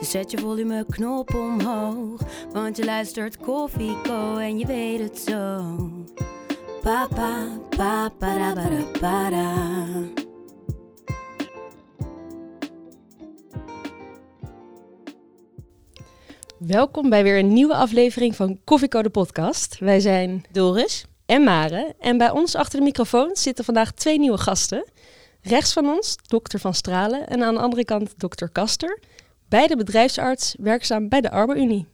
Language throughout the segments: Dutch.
Dus zet je volumeknop omhoog. Want je luistert Koffieko en je weet het zo. Papa, papa, da, ba, da. Welkom bij weer een nieuwe aflevering van Koffiecode podcast. Wij zijn Doris. en Mare en bij ons achter de microfoon zitten vandaag twee nieuwe gasten. Rechts van ons dokter Van Stralen en aan de andere kant dokter Kaster. Beide bedrijfsarts, werkzaam bij de Arbor-Unie.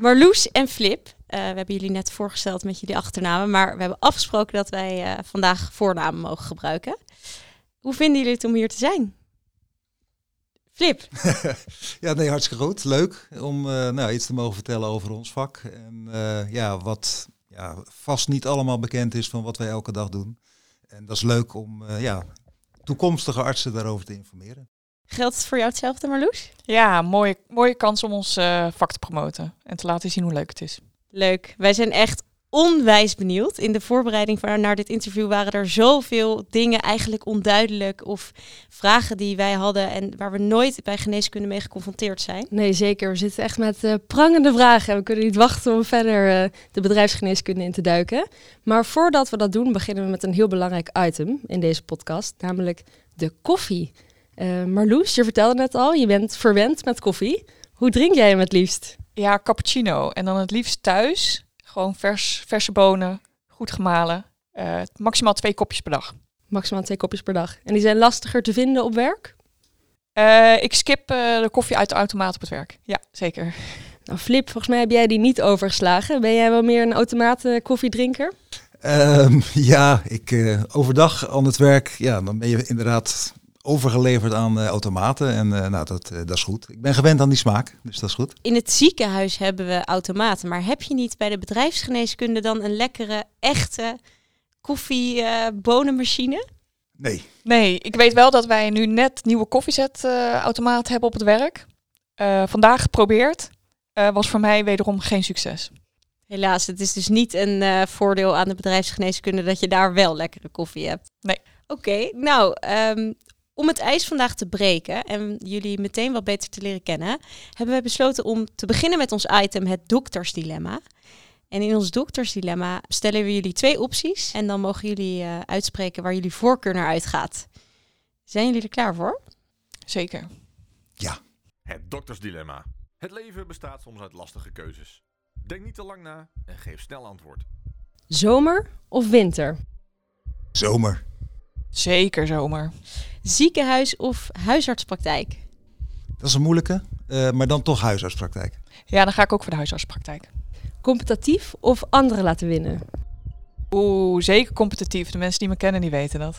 Marloes en Flip. Eh, we hebben jullie net voorgesteld met jullie achternamen, maar we hebben afgesproken dat wij eh, vandaag voornamen mogen gebruiken. Hoe vinden jullie het om hier te zijn? Flip. Ja, nee, hartstikke goed. Leuk om eh, nou, iets te mogen vertellen over ons vak. En eh, ja, wat ja, vast niet allemaal bekend is van wat wij elke dag doen. En dat is leuk om eh, ja, toekomstige artsen daarover te informeren. Geldt het voor jou hetzelfde, Marloes? Ja, mooie, mooie kans om ons eh, vak te promoten en te laten zien hoe leuk het is. Leuk. Wij zijn echt onwijs benieuwd. In de voorbereiding van, naar dit interview waren er zoveel dingen eigenlijk onduidelijk of vragen die wij hadden en waar we nooit bij geneeskunde mee geconfronteerd zijn. Nee, zeker. We zitten echt met eh, prangende vragen en we kunnen niet wachten om verder eh, de bedrijfsgeneeskunde in te duiken. Maar voordat we dat doen, beginnen we met een heel belangrijk item in deze podcast, namelijk de koffie. Eh, Marloes, je vertelde net al, je bent verwend met koffie. Hoe drink jij hem het liefst? Ja, cappuccino. En dan het liefst thuis. Gewoon vers, verse bonen, goed gemalen. Eh, maximaal twee kopjes per dag. Maximaal twee kopjes per dag. En die zijn lastiger te vinden op werk? Eh, ik skip eh, de koffie uit de automaat op het werk. Ja, zeker. Nou, Flip, volgens mij heb jij die niet overgeslagen. Ben jij wel meer een automaat koffiedrinker? Ehm, ja, ik, eh, overdag aan het werk, ja, dan ben je inderdaad overgeleverd aan eh, automaten. En eh, nou, dat, eh, dat is goed. Ik ben gewend aan die smaak, dus dat is goed. In het ziekenhuis hebben we automaten, maar heb je niet bij de bedrijfsgeneeskunde dan een lekkere, echte koffiebonenmachine? Nee, Nee, ik weet wel dat wij nu net nieuwe koffiezetautomaat hebben op het werk. Eh, vandaag geprobeerd. Eh, was voor mij wederom geen succes. Helaas, het is dus niet een eh, voordeel aan de bedrijfsgeneeskunde dat je daar wel lekkere koffie hebt. Nee. Oké, nou, ehm, om het ijs vandaag te breken en jullie meteen wat beter te leren kennen, hebben wij besloten om te beginnen met ons item het doktersdilemma. En in ons doktersdilemma stellen we jullie twee opties en dan mogen jullie eh, uitspreken waar jullie voorkeur naar uitgaat. Zijn jullie er klaar voor? Zeker. Het doktersdilemma. Het leven bestaat soms uit lastige keuzes. Denk niet te lang na en geef snel antwoord. Zomer of winter? zomer. Zeker zomer. Ziekenhuis of huisartspraktijk? Dat is een moeilijke, eh, maar dan toch huisartspraktijk. Ja, dan ga ik ook voor de huisartspraktijk. Competitief of anderen laten winnen? Oeh, zeker competitief. De mensen die me kennen, die weten dat.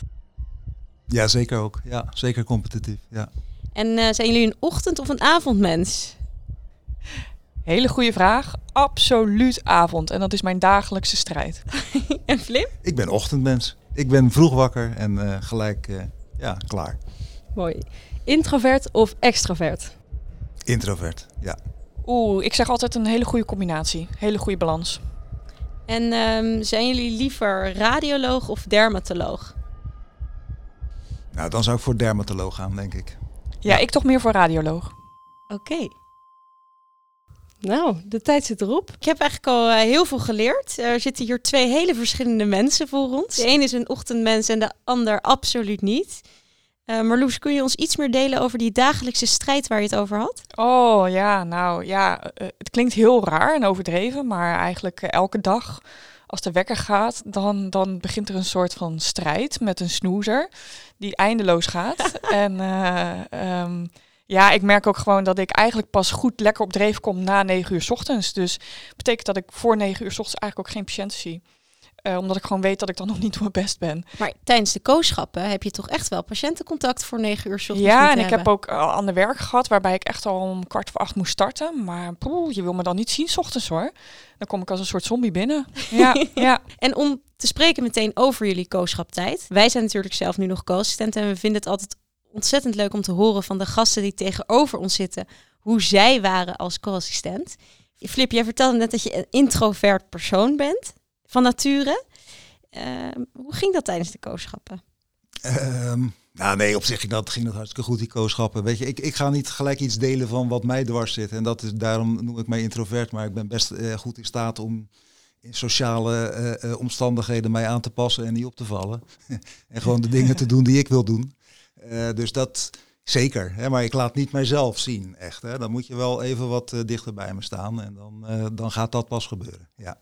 Ja, zeker ook. Ja, zeker competitief. Ja. En eh, zijn jullie een ochtend- of een avondmens? Hele goede vraag. Absoluut avond. En dat is mijn dagelijkse strijd. en Flip? Ik ben ochtendmens. Ik ben vroeg wakker en eh, gelijk eh, ja, klaar. Mooi. Introvert of extravert? Introvert, ja. Oeh, ik zeg altijd een hele goede combinatie. Hele goede balans. En ehm, zijn jullie liever radioloog of dermatoloog? Nou, dan zou ik voor dermatoloog gaan, denk ik. Ja, Ja. ik toch meer voor radioloog. Oké. Nou, de tijd zit erop. Ik heb eigenlijk al eh, heel veel geleerd. Er zitten hier twee hele verschillende mensen voor ons. De een is een ochtendmens en de ander absoluut niet. Eh Marloes, kun je ons iets meer delen over die dagelijkse strijd waar je het over had? Oh ja, nou ja, eh, het klinkt heel raar en overdreven, maar eigenlijk elke dag als de wekker gaat, dan, dan begint er een soort van strijd met een snoezer die eindeloos gaat. en eh, ehm, ja, ik merk ook gewoon dat ik eigenlijk pas goed lekker op dreef kom na negen uur 's ochtends. Dus betekent dat ik voor negen uur 's ochtends eigenlijk ook geen patiënten zie. Eh, omdat ik gewoon weet dat ik dan nog niet op mijn best ben. Maar tijdens de kooschappen heb je toch echt wel patiëntencontact voor negen uur 's ochtends Ja, en ik hebben. heb ook al aan de werk gehad waarbij ik echt al om kwart voor acht moest starten. Maar poeh, je wil me dan niet zien 's ochtends hoor. Dan kom ik als een soort zombie binnen. Ja, ja. En om te spreken meteen over jullie kooschaptijd. Wij zijn natuurlijk zelf nu nog co-assistent en we vinden het altijd ontzettend leuk om te horen van de gasten die tegenover ons zitten, hoe zij waren als co-assistent. Flip, jij vertelde net dat je een introvert persoon bent, van nature. Ehm, hoe ging dat tijdens de kooschappen? Ehm, nou nee, op zich ging dat, ging hartstikke goed, die kooschappen. Weet je, ik, ik ga niet gelijk iets delen van wat mij dwars zit. En dat is, daarom noem ik mij introvert. Maar ik ben best eh, goed in staat om in sociale eh, eh, omstandigheden mij aan te passen en niet op te vallen. en gewoon de dingen te doen die ik wil doen. Eh, dus dat zeker. Hè, maar ik laat niet mijzelf zien, echt. Hè. Dan moet je wel even wat eh, dichter bij me staan. En dan, eh, dan gaat dat pas gebeuren. Ja.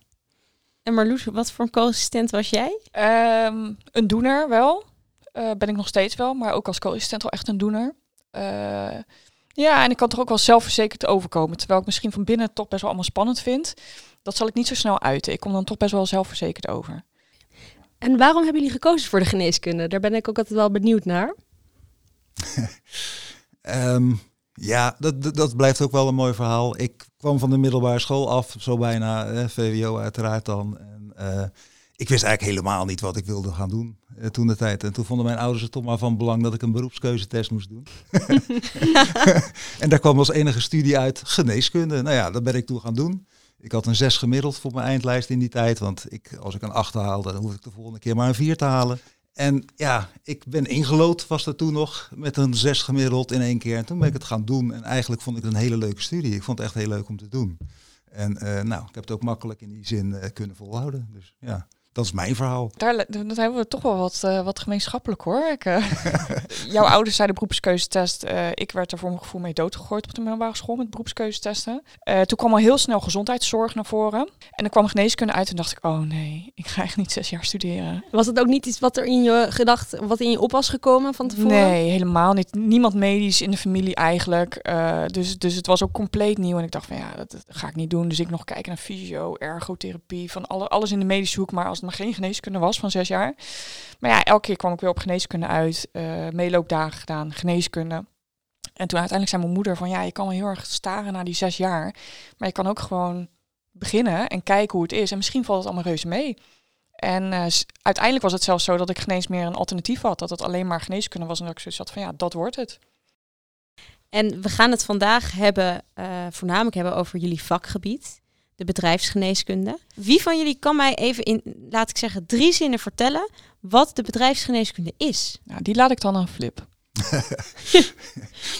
En Marloes, wat voor een co-assistent was jij? Ehm, een doener wel. Eh, ben ik nog steeds wel, maar ook als co-assistent wel echt een doener. Eh, ja, en ik kan toch ook wel zelfverzekerd overkomen. Terwijl ik misschien van binnen het toch best wel allemaal spannend vind. Dat zal ik niet zo snel uiten. Ik kom dan toch best wel zelfverzekerd over. En waarom hebben jullie gekozen voor de geneeskunde? Daar ben ik ook altijd wel benieuwd naar. Ehm, ja, dat, dat, blijft ook wel een mooi verhaal. Ik kwam van de middelbare school af, zo bijna, eh, VWO uiteraard dan. En, eh, ik wist eigenlijk helemaal niet wat ik wilde gaan doen eh, toen de tijd. En toen vonden mijn ouders het toch maar van belang dat ik een beroepskeuzetest moest doen. en daar kwam als enige studie uit geneeskunde. Nou ja, dat ben ik toen gaan doen. Ik had een 6 gemiddeld voor mijn eindlijst in die tijd. Want ik, als ik een 8 haalde, dan hoef ik de volgende keer maar een 4 te halen. En ja, ik ben ingelood, was dat toen nog, met een 6 gemiddeld in één keer. En toen ben ik het gaan doen. En eigenlijk vond ik het een hele leuke studie. Ik vond het echt heel leuk om te doen. En eh, nou, ik heb het ook makkelijk in die zin eh, kunnen volhouden. Dus ja, dat is mijn verhaal. Daar, dat hebben we toch wel wat, eh, wat gemeenschappelijk hoor. Ik, eh, jouw ouders zeiden beroepskeuzetest. Eh, ik werd er voor mijn gevoel mee doodgegooid op de middelbare school met beroepskeuzetesten. Eh, toen kwam al heel snel gezondheidszorg naar voren. En er kwam geneeskunde uit en dacht ik, oh nee, ik ga echt niet zes jaar studeren. Was het ook niet iets wat er in je gedacht, wat in je op was gekomen van tevoren? Nee, helemaal niet. Niemand medisch in de familie eigenlijk. Eh, dus, dus het was ook compleet nieuw. En ik dacht van ja, dat, dat ga ik niet doen. Dus ik nog kijken naar fysio, ergotherapie, van alle, alles in de medische hoek. Maar als geen geneeskunde was van zes jaar. Maar ja, elke keer kwam ik weer op geneeskunde uit. eh meeloopdagen gedaan, geneeskunde. En toen uiteindelijk zei mijn moeder van ja, je kan wel heel erg staren naar die zes jaar. Maar je kan ook gewoon beginnen en kijken hoe het is. En misschien valt het allemaal reuze mee. En eh, uiteindelijk was het zelfs zo dat ik geen meer een alternatief had. Dat het alleen maar geneeskunde was. En dat ik zoiets had van ja, dat wordt het. En we gaan het vandaag hebben, eh, voornamelijk hebben over jullie vakgebied, de bedrijfsgeneeskunde. Wie van jullie kan mij even in, laat ik zeggen, drie zinnen vertellen wat de bedrijfsgeneeskunde is? Nou, die laat ik dan aan Flip.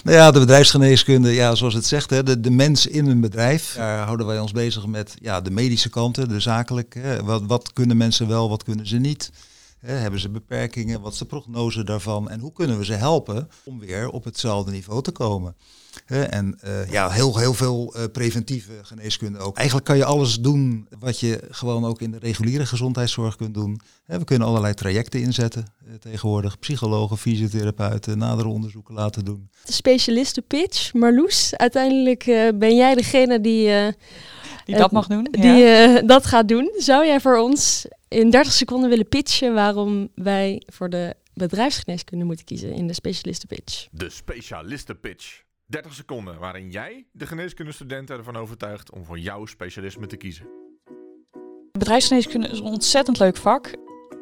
Nou ja, de bedrijfsgeneeskunde, ja, zoals het zegt, hè, de, de mens in een bedrijf. Daar houden wij ons bezig met ja, de medische kanten, de zakelijke. Hè. Wat, wat kunnen mensen wel, wat kunnen ze niet? Hè, hebben ze beperkingen? Wat is de prognose daarvan? En hoe kunnen we ze helpen om weer op hetzelfde niveau te komen? Hè, en eh, ja, heel, heel veel eh, preventieve geneeskunde ook. Eigenlijk kan je alles doen wat je gewoon ook in de reguliere gezondheidszorg kunt doen. Hè, we kunnen allerlei trajecten inzetten eh, tegenwoordig. Psychologen, fysiotherapeuten, nadere onderzoeken laten doen. De specialistenpitch, Marloes. Uiteindelijk eh, ben jij degene die, eh, Die dat mag doen. die ja. eh, dat gaat doen. Zou jij voor ons in 30 seconden willen pitchen waarom wij voor de bedrijfsgeneeskunde moeten kiezen in de specialistenpitch? De specialistenpitch. 30 seconden waarin jij de geneeskundestudenten ervan overtuigt om voor jouw specialisme te kiezen. Bedrijfsgeneeskunde is een ontzettend leuk vak.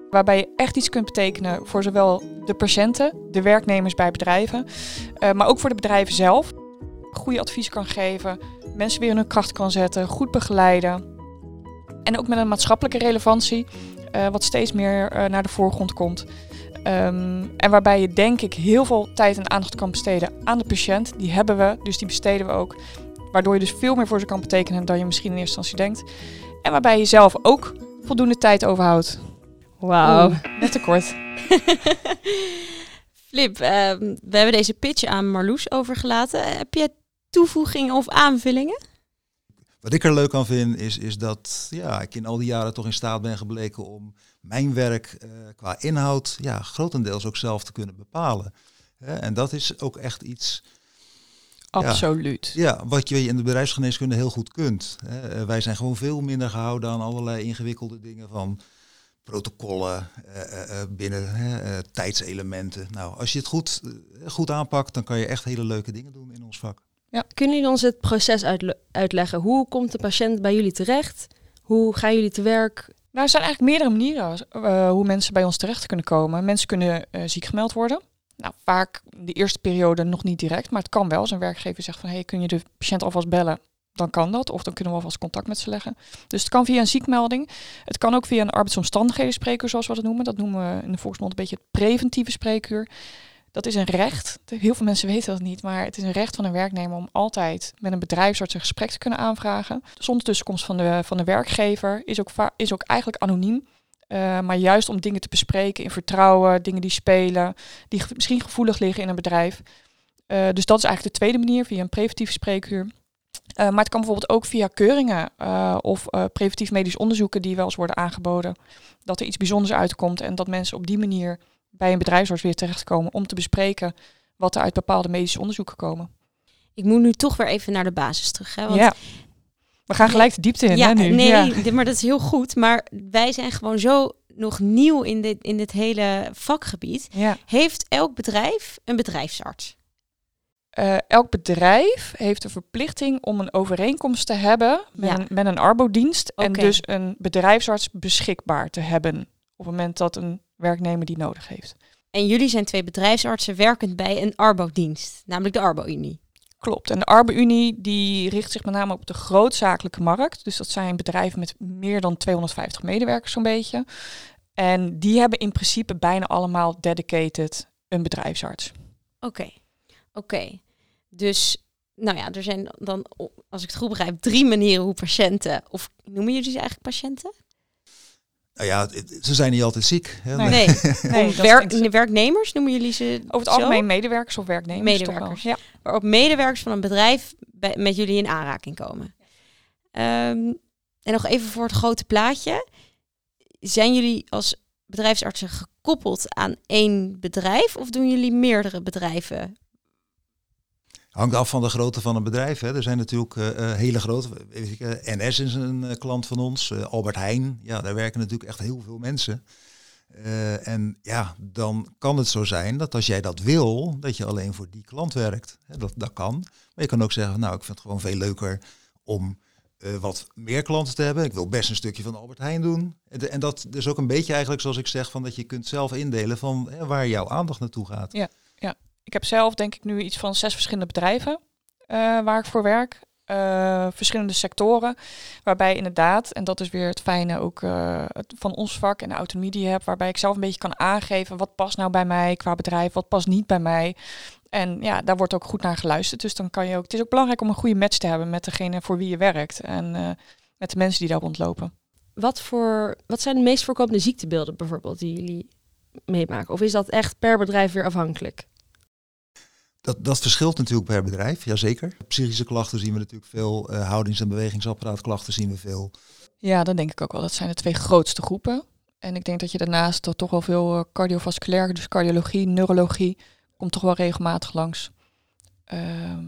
Waarbij je echt iets kunt betekenen voor zowel de patiënten, de werknemers bij bedrijven, eh, maar ook voor de bedrijven zelf. Goede advies kan geven, mensen weer in hun kracht kan zetten, goed begeleiden. En ook met een maatschappelijke relevantie, eh, wat steeds meer eh, naar de voorgrond komt. Ehm, en waarbij je denk ik heel veel tijd en aandacht kan besteden aan de patiënt. Die hebben we, dus die besteden we ook. Waardoor je dus veel meer voor ze kan betekenen dan je misschien in eerste instantie denkt. En waarbij je zelf ook voldoende tijd overhoudt. Wauw. Net te kort. Flip, ehm, we hebben deze pitch aan Marloes overgelaten. Heb je toevoegingen of aanvullingen? Wat ik er leuk aan vind, is, is dat ja, ik in al die jaren toch in staat ben gebleken om mijn werk eh, qua inhoud ja, grotendeels ook zelf te kunnen bepalen. Hè, en dat is ook echt iets Absoluut. ja, wat je in de bedrijfsgeneeskunde heel goed kunt. Hè. Eh, Wij zijn gewoon veel minder gehouden aan allerlei ingewikkelde dingen van protocollen uh, binnen tijdselementen. Nou, als je het goed, goed aanpakt, dan kan je echt hele leuke dingen doen in ons vak. Ja. Kunnen jullie ons het proces uitleggen? Hoe komt de patiënt bij jullie terecht? Hoe gaan jullie te werk? Nou, er zijn eigenlijk meerdere manieren uh, hoe mensen bij ons terecht kunnen komen. Mensen kunnen uh, ziek gemeld worden. Nou, vaak de eerste periode nog niet direct, maar het kan wel. Als een werkgever zegt van, hey, kun je de patiënt alvast bellen? Dan kan dat, of dan kunnen we alvast contact met ze leggen. Dus het kan via een ziekmelding. Het kan ook via een arbeidsomstandigheden spreekuur, zoals we dat noemen. Dat noemen we in de volksmond een beetje het preventieve spreekuur. Dat is een recht. Heel veel mensen weten dat niet, maar het is een recht van een werknemer om altijd met een bedrijfsarts een gesprek te kunnen aanvragen. Zonder tussenkomst van de, van de werkgever is ook, is ook eigenlijk anoniem. Uh, maar juist om dingen te bespreken in vertrouwen, dingen die spelen, die misschien gevoelig liggen in een bedrijf. Uh, dus dat is eigenlijk de tweede manier, via een preventieve spreekuur. Uh, maar het kan bijvoorbeeld ook via keuringen of preventief medisch onderzoeken die wel eens worden aangeboden. Dat er iets bijzonders uitkomt en dat mensen op die manier bij een bedrijfsarts weer terechtkomen om te bespreken wat er uit bepaalde medische onderzoeken komen. Ik moet nu toch weer even naar de basis terug. Hè? Want ja. We gaan gelijk de diepte in. Ja, hè, nu. nee, ja. maar dat is heel goed. Maar wij zijn gewoon zo nog nieuw in dit, in dit hele vakgebied. Ja. Heeft elk bedrijf een bedrijfsarts? Uh, elk bedrijf heeft de verplichting om een overeenkomst te hebben met, Ja. een, met een arbodienst. En dus een bedrijfsarts beschikbaar te hebben op het moment dat een werknemer die nodig heeft. En jullie zijn twee bedrijfsartsen werkend bij een Arbo-dienst, namelijk de Arbo-Unie. Klopt. En de Arbe-Unie die richt zich met name op de grootzakelijke markt. Dus dat zijn bedrijven met meer dan 250 medewerkers zo'n beetje. En die hebben in principe bijna allemaal dedicated een bedrijfsarts. Oké, oké. Dus, nou ja, er zijn dan, als ik het goed begrijp, drie manieren hoe patiënten, of noemen jullie ze eigenlijk patiënten? Nou ja, ze zijn niet altijd ziek. Hè? Nee. Nee, werk, werknemers noemen jullie ze Over het zo? algemeen medewerkers of werknemers. toch wel. Medewerkers. Ja. waarop medewerkers van een bedrijf bij- met jullie in aanraking komen. Ehm, en nog even voor het grote plaatje. Zijn jullie als bedrijfsartsen gekoppeld aan één bedrijf of doen jullie meerdere bedrijven? Hangt af van de grootte van een bedrijf. Hè. Er zijn natuurlijk eh, eh, hele grote. eh, NS is een klant van ons. Albert Heijn. Ja, daar werken natuurlijk echt heel veel mensen. En ja, dan kan het zo zijn dat als jij dat wil, dat je alleen voor die klant werkt. Hè, dat, dat kan. Maar je kan ook zeggen, nou, ik vind het gewoon veel leuker om wat meer klanten te hebben. Ik wil best een stukje van Albert Heijn doen. En, en dat is ook een beetje eigenlijk zoals ik zeg, van dat je kunt zelf indelen van hè, waar jouw aandacht naartoe gaat. Ik heb zelf denk ik nu iets van zes verschillende bedrijven eh, waar ik voor werk. Eh, verschillende sectoren. Waarbij inderdaad, en dat is weer het fijne ook eh, van ons vak en de autonomie hebt, waarbij ik zelf een beetje kan aangeven wat past nou bij mij qua bedrijf, wat past niet bij mij. En ja, daar wordt ook goed naar geluisterd. Dus dan kan je ook. Het is ook belangrijk om een goede match te hebben met degene voor wie je werkt. En met de mensen die daar rondlopen. Wat, voor, wat zijn de meest voorkomende ziektebeelden bijvoorbeeld die jullie meemaken? Of is dat echt per bedrijf weer afhankelijk? Dat, dat verschilt natuurlijk per bedrijf, jazeker. Psychische klachten zien we natuurlijk veel. eh, houdings- en bewegingsapparaatklachten zien we veel. Ja, dan denk ik ook wel. Dat zijn de twee grootste groepen. En ik denk dat je daarnaast toch wel veel eh, cardiovasculair, dus cardiologie, neurologie, komt toch wel regelmatig langs. Ehm,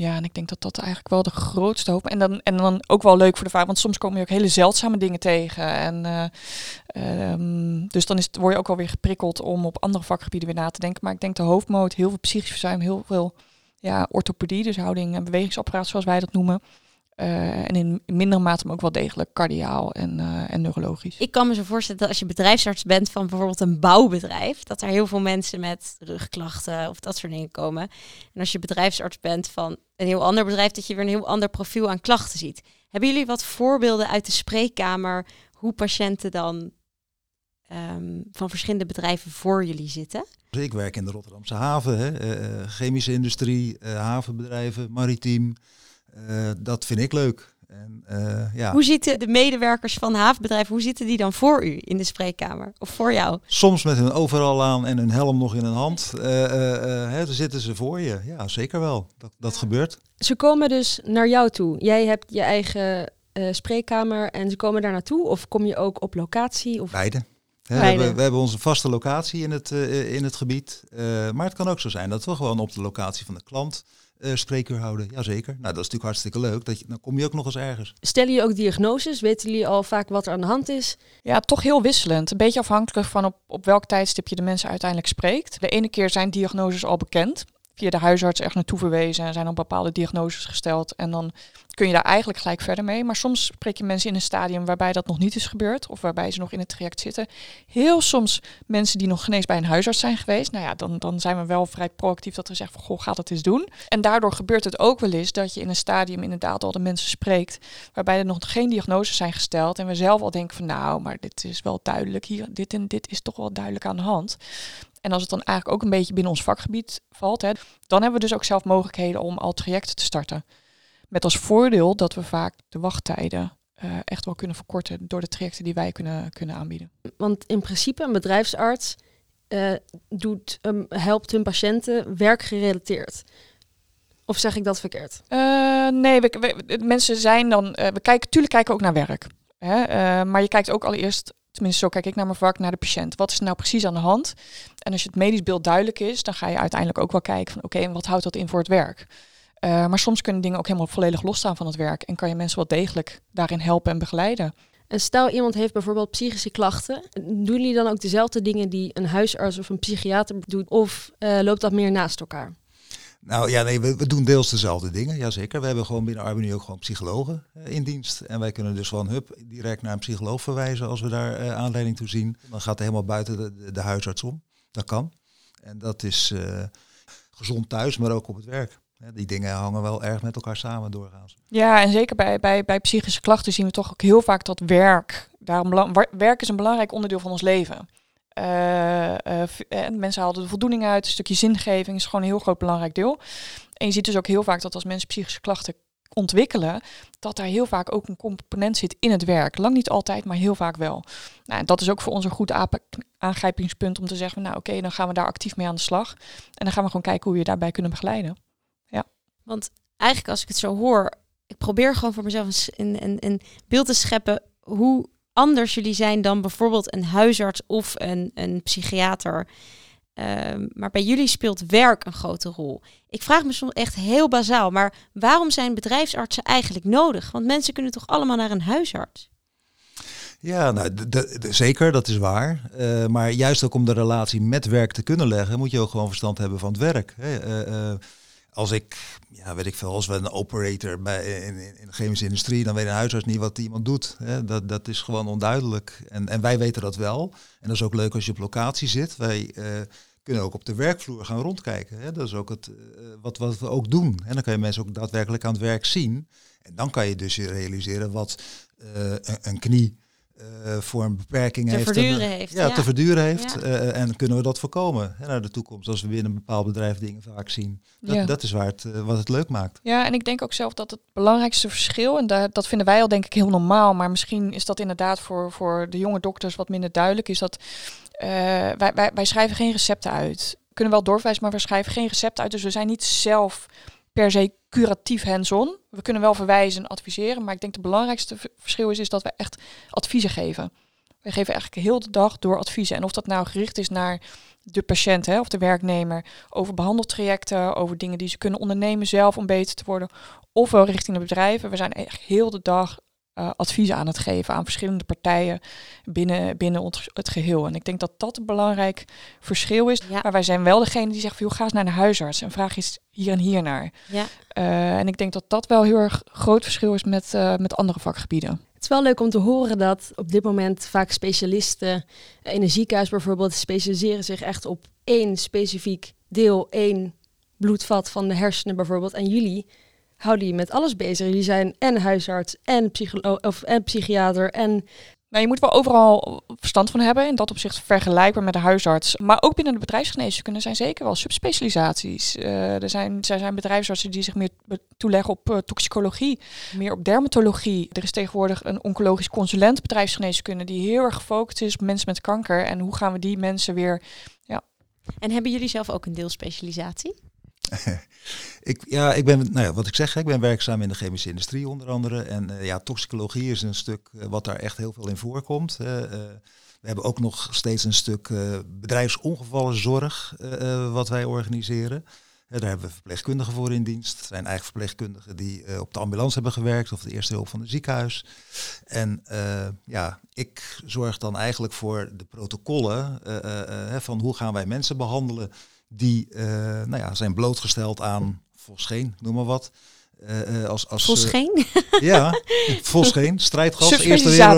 ja, en ik denk dat dat eigenlijk wel de grootste hoop. En dan, en dan ook wel leuk voor de vader, want soms kom je ook hele zeldzame dingen tegen. En, eh, ehm, dus dan is het, word je ook wel weer geprikkeld om op andere vakgebieden weer na te denken. Maar ik denk de hoofdmoot, heel veel psychisch verzuim, heel veel ja, orthopedie, dus houding en bewegingsapparaat zoals wij dat noemen. Eh, en in mindere mate, maar ook wel degelijk cardiaal en, eh, en neurologisch. Ik kan me zo voorstellen dat als je bedrijfsarts bent van bijvoorbeeld een bouwbedrijf, dat er heel veel mensen met rugklachten of dat soort dingen komen. En als je bedrijfsarts bent van een heel ander bedrijf, dat je weer een heel ander profiel aan klachten ziet. Hebben jullie wat voorbeelden uit de spreekkamer hoe patiënten dan ehm, van verschillende bedrijven voor jullie zitten? Dus ik werk in de Rotterdamse haven, hè, eh, eh, chemische industrie, eh, havenbedrijven, maritiem. Eh, dat vind ik leuk. En, eh, ja. Hoe zitten de medewerkers van havenbedrijven, hoe zitten die dan voor u in de spreekkamer? Of voor jou? Soms met hun overal aan en hun helm nog in hun hand. eh, eh, eh, hè, dan zitten ze voor je. Ja, zeker wel. Dat, dat gebeurt. Ze komen dus naar jou toe. Jij hebt je eigen eh, spreekkamer en ze komen daar naartoe? Of kom je ook op locatie? Of... Beide. Hè, we, hebben, we hebben onze vaste locatie in het, eh, in het gebied. Eh, maar het kan ook zo zijn dat we gewoon op de locatie van de klant uh, spreekuur houden. Jazeker. Nou, dat is natuurlijk hartstikke leuk. Dat je, dan kom je ook nog eens ergens. Stellen je ook diagnoses? Weten jullie al vaak wat er aan de hand is? Ja, toch heel wisselend. Een beetje afhankelijk van op, op welk tijdstip je de mensen uiteindelijk spreekt. De ene keer zijn diagnoses al bekend via de huisarts ergens naartoe verwezen en zijn dan bepaalde diagnoses gesteld. En dan kun je daar eigenlijk gelijk verder mee. Maar soms spreek je mensen in een stadium waarbij dat nog niet is gebeurd of waarbij ze nog in het traject zitten. Heel soms mensen die nog genees bij een huisarts zijn geweest. Nou ja, dan, dan zijn we wel vrij proactief dat we zeggen van goh, gaat het eens doen. En daardoor gebeurt het ook wel eens dat je in een stadium inderdaad al de mensen spreekt waarbij er nog geen diagnoses zijn gesteld. En we zelf al denken van nou, maar dit is wel duidelijk hier, dit en dit is toch wel duidelijk aan de hand. En als het dan eigenlijk ook een beetje binnen ons vakgebied valt, hè, dan hebben we dus ook zelf mogelijkheden om al trajecten te starten. Met als voordeel dat we vaak de wachttijden uh, echt wel kunnen verkorten door de trajecten die wij kunnen, kunnen aanbieden. Want in principe een bedrijfsarts uh, doet, um, helpt hun patiënten werkgerelateerd. Of zeg ik dat verkeerd? Uh, nee, we, we, mensen zijn dan. we kijken, tuurlijk kijken we ook naar werk. Hè? maar je kijkt ook allereerst tenminste zo kijk ik naar mijn vak, naar de patiënt. Wat is er nou precies aan de hand? En als je het medisch beeld duidelijk is, dan ga je uiteindelijk ook wel kijken van oké, en wat houdt dat in voor het werk? Uh, maar soms kunnen dingen ook helemaal volledig losstaan van het werk en kan je mensen wel degelijk daarin helpen en begeleiden. En stel iemand heeft bijvoorbeeld psychische klachten, doen jullie dan ook dezelfde dingen die een huisarts of een psychiater doet, of uh, loopt dat meer naast elkaar? Nou ja, nee, we, we, doen deels dezelfde dingen, jazeker. We hebben gewoon binnen Arbenu ook gewoon psychologen uh, in dienst. En wij kunnen dus gewoon hup, direct naar een psycholoog verwijzen als we daar uh, aanleiding toe zien. Dan gaat het helemaal buiten de, de, de, huisarts om. Dat kan. En dat is uh, gezond thuis, maar ook op het werk. Die dingen hangen wel erg met elkaar samen doorgaans. Ja, en zeker bij, bij, bij psychische klachten zien we toch ook heel vaak dat werk. Daarom werk is een belangrijk onderdeel van ons leven. Uh, uh, mensen halen de voldoening uit, een stukje zingeving is gewoon een heel groot belangrijk deel. En je ziet dus ook heel vaak dat als mensen psychische klachten ontwikkelen, dat daar heel vaak ook een component zit in het werk. Lang niet altijd, maar heel vaak wel. Nou, dat is ook voor ons een goed aangrijpingspunt om te zeggen, nou oké, dan gaan we daar actief mee aan de slag. En dan gaan we gewoon kijken hoe we je daarbij kunnen begeleiden. Want eigenlijk als ik het zo hoor, ik probeer gewoon voor mezelf een, een, een beeld te scheppen hoe anders jullie zijn dan bijvoorbeeld een huisarts of een, een psychiater. Ehm, maar bij jullie speelt werk een grote rol. Ik vraag me soms echt heel bazaal, maar waarom zijn bedrijfsartsen eigenlijk nodig? Want mensen kunnen toch allemaal naar een huisarts? Ja, nou, zeker, dat is waar. Uh, maar juist ook om de relatie met werk te kunnen leggen, moet je ook gewoon verstand hebben van het werk. Hè. Uh, uh, als ik, ja, weet ik veel, als we een operator bij, in, in, de chemische industrie, dan weet een huisarts niet wat iemand doet. Hè. Dat, dat is gewoon onduidelijk. En, en wij weten dat wel. En dat is ook leuk als je op locatie zit. Wij uh, kunnen ook op de werkvloer gaan rondkijken. Hè. Dat is ook het, uh, wat, wat we ook doen. En dan kan je mensen ook daadwerkelijk aan het werk zien. En dan kan je dus realiseren wat uh, een, knie voor een beperking te heeft. Verduren heeft ja, ja, te verduren heeft. Ja. Uh, en kunnen we dat voorkomen hè, naar de toekomst als we binnen een bepaald bedrijf dingen vaak zien. Dat, ja. dat is waar het, wat het leuk maakt. Ja, en ik denk ook zelf dat het belangrijkste verschil, en daar, dat vinden wij al denk ik heel normaal, maar misschien is dat inderdaad voor, voor de jonge dokters wat minder duidelijk, is dat wij, wij, wij schrijven geen recepten uit. We kunnen wel doorverwijzen, maar we schrijven geen recepten uit. Dus we zijn niet zelf per se curatief hands-on. We kunnen wel verwijzen en adviseren, maar ik denk het belangrijkste verschil is, is dat we echt adviezen geven. We geven eigenlijk heel de dag door adviezen. En of dat nou gericht is naar de patiënt hè, of de werknemer, over behandeltrajecten, over dingen die ze kunnen ondernemen zelf om beter te worden, ofwel richting de bedrijven. We zijn echt heel de dag uh, adviezen aan het geven aan verschillende partijen binnen, binnen het geheel. En ik denk dat dat een belangrijk verschil is. Ja. Maar wij zijn wel degene die zegt, van, ga eens naar de huisarts en vraag eens hier en hier naar. Ja. Uh, en ik denk dat dat wel heel erg groot verschil is met, uh, met andere vakgebieden. Het is wel leuk om te horen dat op dit moment vaak specialisten in een ziekenhuis bijvoorbeeld specialiseren zich echt op één specifiek deel, één bloedvat van de hersenen bijvoorbeeld. En jullie houden je met alles bezig. Jullie zijn en huisarts en, psycholoog, of, en psychiater en nou, je moet wel overal verstand van hebben. In dat opzicht vergelijkbaar met de huisarts. Maar ook binnen de bedrijfsgeneeskunde zijn zeker wel subspecialisaties. Uh, er, zijn, er zijn bedrijfsartsen die zich meer toeleggen op uh, toxicologie, meer op dermatologie. Er is tegenwoordig een oncologisch consulent bedrijfsgeneeskunde die heel erg gefocust is op mensen met kanker. En hoe gaan we die mensen weer. Ja. En hebben jullie zelf ook een deelspecialisatie? ik, ja, ik ben, nou ja, wat ik zeg, ik ben werkzaam in de chemische industrie onder andere. En uh, ja, toxicologie is een stuk uh, wat daar echt heel veel in voorkomt. Uh, we hebben ook nog steeds een stuk bedrijfsongevallenzorg wat wij organiseren. daar hebben we verpleegkundigen voor in dienst. Het zijn eigen verpleegkundigen die eh, op de ambulance hebben gewerkt of de eerste hulp van het ziekenhuis. En uh, ja, ik zorg dan eigenlijk voor de protocollen uh, van hoe gaan wij mensen behandelen die nou ja, zijn blootgesteld aan fosgeen, noem maar wat. als, als, fosgeen? ja, fosgeen, strijdgas.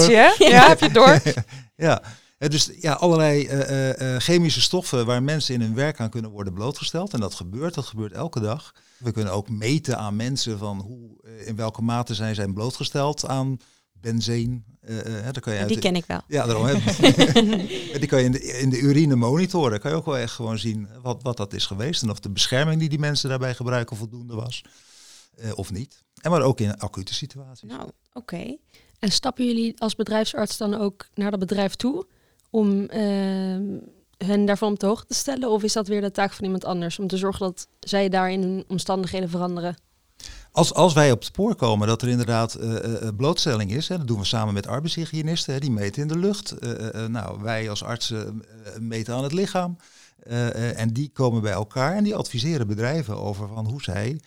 Hè? Ja, heb je door? ja, dus ja, allerlei uh, uh, chemische stoffen waar mensen in hun werk aan kunnen worden blootgesteld. En dat gebeurt, dat gebeurt elke dag. We kunnen ook meten aan mensen van hoe, in welke mate zijn zij blootgesteld aan benzeen. Kan je die ken ik wel. Ja, daarom. die kan je in de, in de urine monitoren. kan je ook wel echt gewoon zien wat, wat dat is geweest. En of de bescherming die die mensen daarbij gebruiken voldoende was. of niet. En maar ook in acute situaties. Nou, oké. En stappen jullie als bedrijfsarts dan ook naar dat bedrijf toe? om ehm, hen daarvan op de hoogte te stellen? Of is dat weer de taak van iemand anders om te zorgen dat zij daar in hun omstandigheden veranderen? Als, als wij op het spoor komen dat er inderdaad uh, blootstelling is, hè, dat doen we samen met arbeidshygiënisten, hè, die meten in de lucht. nou, wij als artsen meten aan het lichaam. en die komen bij elkaar en die adviseren bedrijven over van hoe zij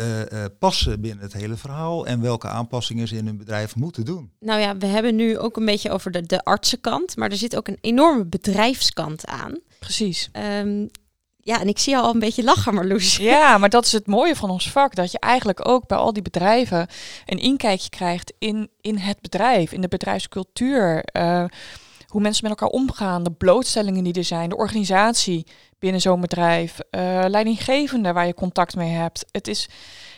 uh, uh, passen binnen het hele verhaal en welke aanpassingen ze in hun bedrijf moeten doen. Nou ja, we hebben nu ook een beetje over de, de artsenkant, maar er zit ook een enorme bedrijfskant aan. Precies. Um, ja, en ik zie al een beetje lachen, Marloes. Ja, maar dat is het mooie van ons vak. Dat je eigenlijk ook bij al die bedrijven een inkijkje krijgt in, in het bedrijf, in de bedrijfscultuur. Uh, hoe mensen met elkaar omgaan, de blootstellingen die er zijn, de organisatie binnen zo'n bedrijf, uh, leidinggevende waar je contact mee hebt. Het is,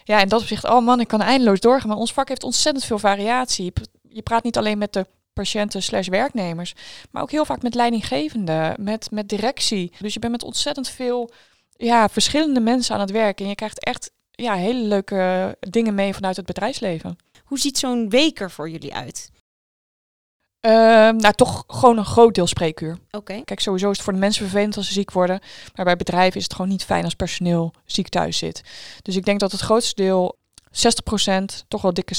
ja, en dat opzicht, oh man, ik kan eindeloos doorgaan, maar ons vak heeft ontzettend veel variatie. Je praat niet alleen met de patiënten slash werknemers, maar ook heel vaak met leidinggevende, met, met directie. Dus je bent met ontzettend veel ja, verschillende mensen aan het werk en je krijgt echt ja, hele leuke dingen mee vanuit het bedrijfsleven. Hoe ziet zo'n week er voor jullie uit? Uh, nou, toch gewoon een groot deel spreekuur. Oké. Kijk, sowieso is het voor de mensen vervelend als ze ziek worden. Maar bij bedrijven is het gewoon niet fijn als personeel ziek thuis zit. Dus ik denk dat het grootste deel, 60%, toch wel dikke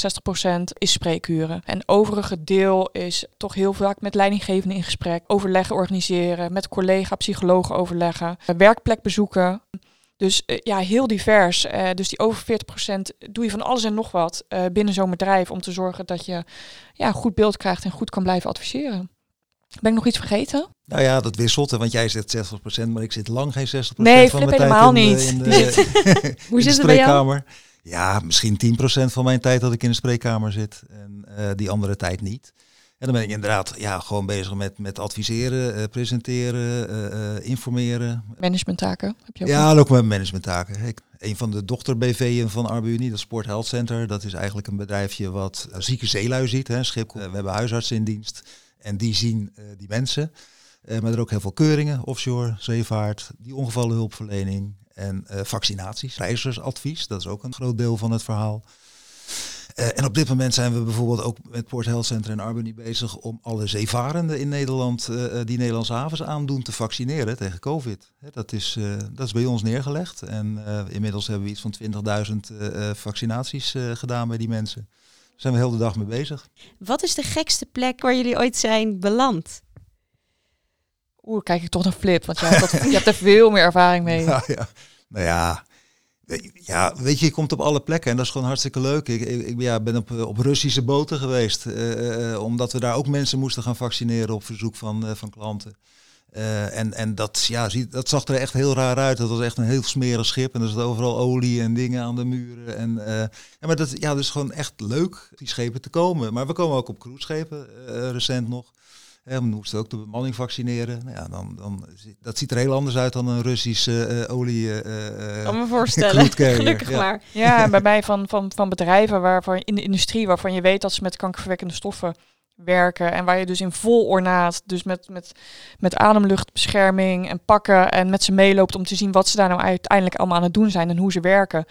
60%, is spreekuren. En overige deel is toch heel vaak met leidinggevenden in gesprek. Overleggen organiseren, met collega, psychologen overleggen. Werkplek bezoeken. Dus uh, ja, heel divers. Uh, dus die over 40% doe je van alles en nog wat uh, binnen zo'n bedrijf om te zorgen dat je ja, een goed beeld krijgt en goed kan blijven adviseren. Ben ik nog iets vergeten? Nou ja, dat wisselt, want jij zegt 60%, maar ik zit lang geen 60% nee, van mijn tijd helemaal in, niet. in de, in Hoe de zit het bij jou? Ja, misschien 10% van mijn tijd dat ik in de spreekkamer zit en die andere tijd niet. En dan ben ik inderdaad ja, gewoon bezig met, met adviseren, uh, presenteren, uh, uh, informeren. Managementtaken heb je ook Ja, ook met managementtaken. Ik, een van de dochter-BV'en van Arbunie, dat Sport Health Center, dat is eigenlijk een bedrijfje wat zieke zeelui ziet. Hè, schip, we hebben huisartsen in dienst en die zien die mensen. maar er ook heel veel keuringen, offshore, zeevaart, die ongevallenhulpverlening en vaccinaties, reizigersadvies, dat is ook een groot deel van het verhaal. Uh, en op dit moment zijn we bijvoorbeeld ook met Port Health Center in Albany bezig om alle zeevarenden in Nederland uh, die Nederlandse havens aandoen te vaccineren tegen COVID. dat, is, uh, dat is bij ons neergelegd en inmiddels hebben we iets van 20.000 vaccinaties gedaan bij die mensen. Daar zijn we heel de dag mee bezig. Wat is de gekste plek waar jullie ooit zijn beland? Oeh, kijk ik toch naar Flip, want je hebt, dat, je hebt er veel meer ervaring mee. Nou ja, nou ja ja, weet je, je komt op alle plekken en dat is gewoon hartstikke leuk. Ik, ik ja, ben op, op Russische boten geweest, uh, omdat we daar ook mensen moesten gaan vaccineren op verzoek van, uh, van klanten. En en dat, ja, dat zag er echt heel raar uit. Dat was echt een heel smerig schip en er zat overal olie en dingen aan de muren. En, maar dat, ja, dus gewoon echt leuk die schepen te komen. Maar we komen ook op cruiseschepen recent nog. We moesten ook de bemanning vaccineren. Nou ja, dan, dan, dat ziet er heel anders uit dan een Russische uh, olie. Uh, kan me voorstellen. Gelukkig ja. maar. Ja, bij mij van, van, van bedrijven waarvan in de industrie waarvan je weet dat ze met kankerverwekkende stoffen werken. En waar je dus in vol ornaat, dus met, met, met ademluchtbescherming en pakken en met ze meeloopt om te zien wat ze daar nou uiteindelijk allemaal aan het doen zijn en hoe ze werken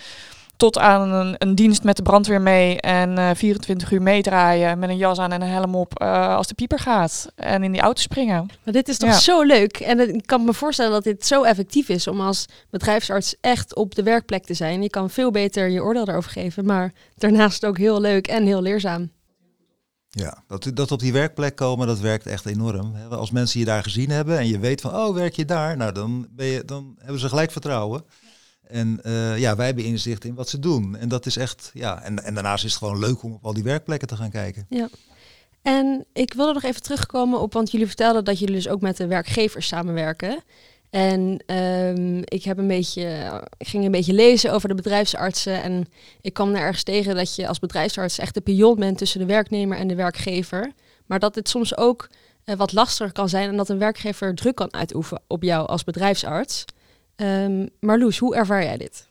tot aan een, een, dienst met de brandweer mee en uh, 24 uur meedraaien met een jas aan en een helm op uh, als de pieper gaat en in die auto springen. Maar dit is toch ja. zo leuk en ik kan me voorstellen dat dit zo effectief is om als bedrijfsarts echt op de werkplek te zijn. Je kan veel beter je oordeel daarover geven, maar daarnaast ook heel leuk en heel leerzaam. Ja, dat, dat op die werkplek komen, dat werkt echt enorm. Als mensen je daar gezien hebben en je weet van, oh, werk je daar? Nou, dan, ben je, dan hebben ze gelijk vertrouwen. En eh, ja, wij hebben inzicht in wat ze doen. En dat is echt, ja, en, en daarnaast is het gewoon leuk om op al die werkplekken te gaan kijken. En ik wilde nog even terugkomen op, want jullie vertelden dat jullie dus ook met de werkgevers samenwerken. En ehm, ik, heb een beetje, ging een beetje lezen over de bedrijfsartsen. En ik kwam er ergens tegen dat je als bedrijfsarts echt de pion bent tussen de werknemer en de werkgever. Maar dat dit soms ook eh, wat lastiger kan zijn en dat een werkgever druk kan uitoefenen op jou als bedrijfsarts. Um, Marloes, hoe ervaar jij dit?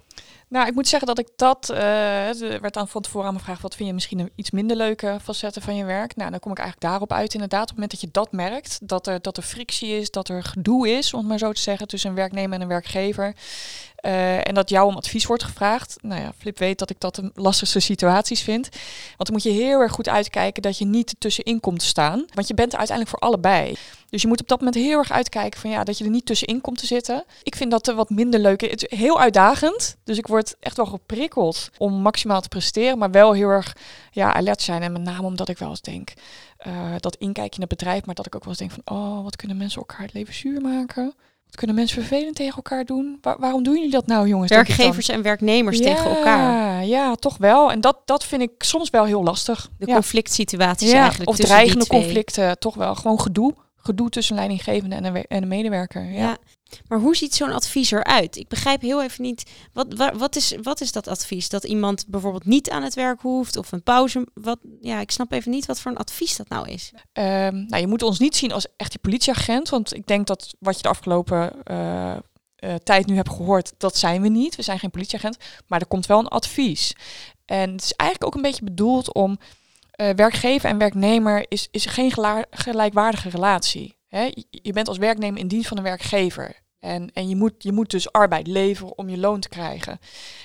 Nou, ik moet zeggen dat ik dat, er werd dan van tevoren aan me gevraagd, wat vind je misschien een iets minder leuke facetten van je werk? Nou, dan kom ik eigenlijk daarop uit inderdaad. Op het moment dat je dat merkt, dat er, dat er frictie is, dat er gedoe is, om het maar zo te zeggen, tussen een werknemer en een werkgever. Uh, en dat jou om advies wordt gevraagd. Nou ja, Flip weet dat ik dat de lastigste situaties vind. Want dan moet je heel erg goed uitkijken dat je niet tussenin komt staan. Want je bent er uiteindelijk voor allebei. Dus je moet op dat moment heel erg uitkijken van ja, dat je er niet tussenin komt te zitten. Ik vind dat er wat minder leuk. Het is heel uitdagend. Dus ik word echt wel geprikkeld om maximaal te presteren. Maar wel heel erg ja, alert zijn. En met name omdat ik wel eens denk. Uh, dat inkijk in het bedrijf, maar dat ik ook wel eens denk van, oh, wat kunnen mensen elkaar het leven zuur maken? Wat kunnen mensen vervelend tegen elkaar doen? waarom doen jullie dat nou, jongens? Werkgevers en werknemers tegen elkaar. Ja, toch wel. En dat, dat vind ik soms wel heel lastig. De conflict situaties eigenlijk. Of dreigende conflicten, toch wel. Gewoon gedoe. Gedoe tussen leidinggevende en een, en een medewerker. ja. Maar hoe ziet zo'n advies eruit? Ik begrijp heel even niet. Wat, wat, wat, is, wat is dat advies? Dat iemand bijvoorbeeld niet aan het werk hoeft of een pauze. Wat, ja, ik snap even niet wat voor een advies dat nou is. Um, nou, je moet ons niet zien als echt die politieagent. Want ik denk dat wat je de afgelopen uh, uh, tijd nu hebt gehoord, dat zijn we niet. We zijn geen politieagent. Maar er komt wel een advies. En het is eigenlijk ook een beetje bedoeld om. Uh, werkgever en werknemer is, is geen gelijkwaardige relatie. Hè, je bent als werknemer in dienst van een werkgever. En, en je, moet, je moet dus arbeid leveren om je loon te krijgen.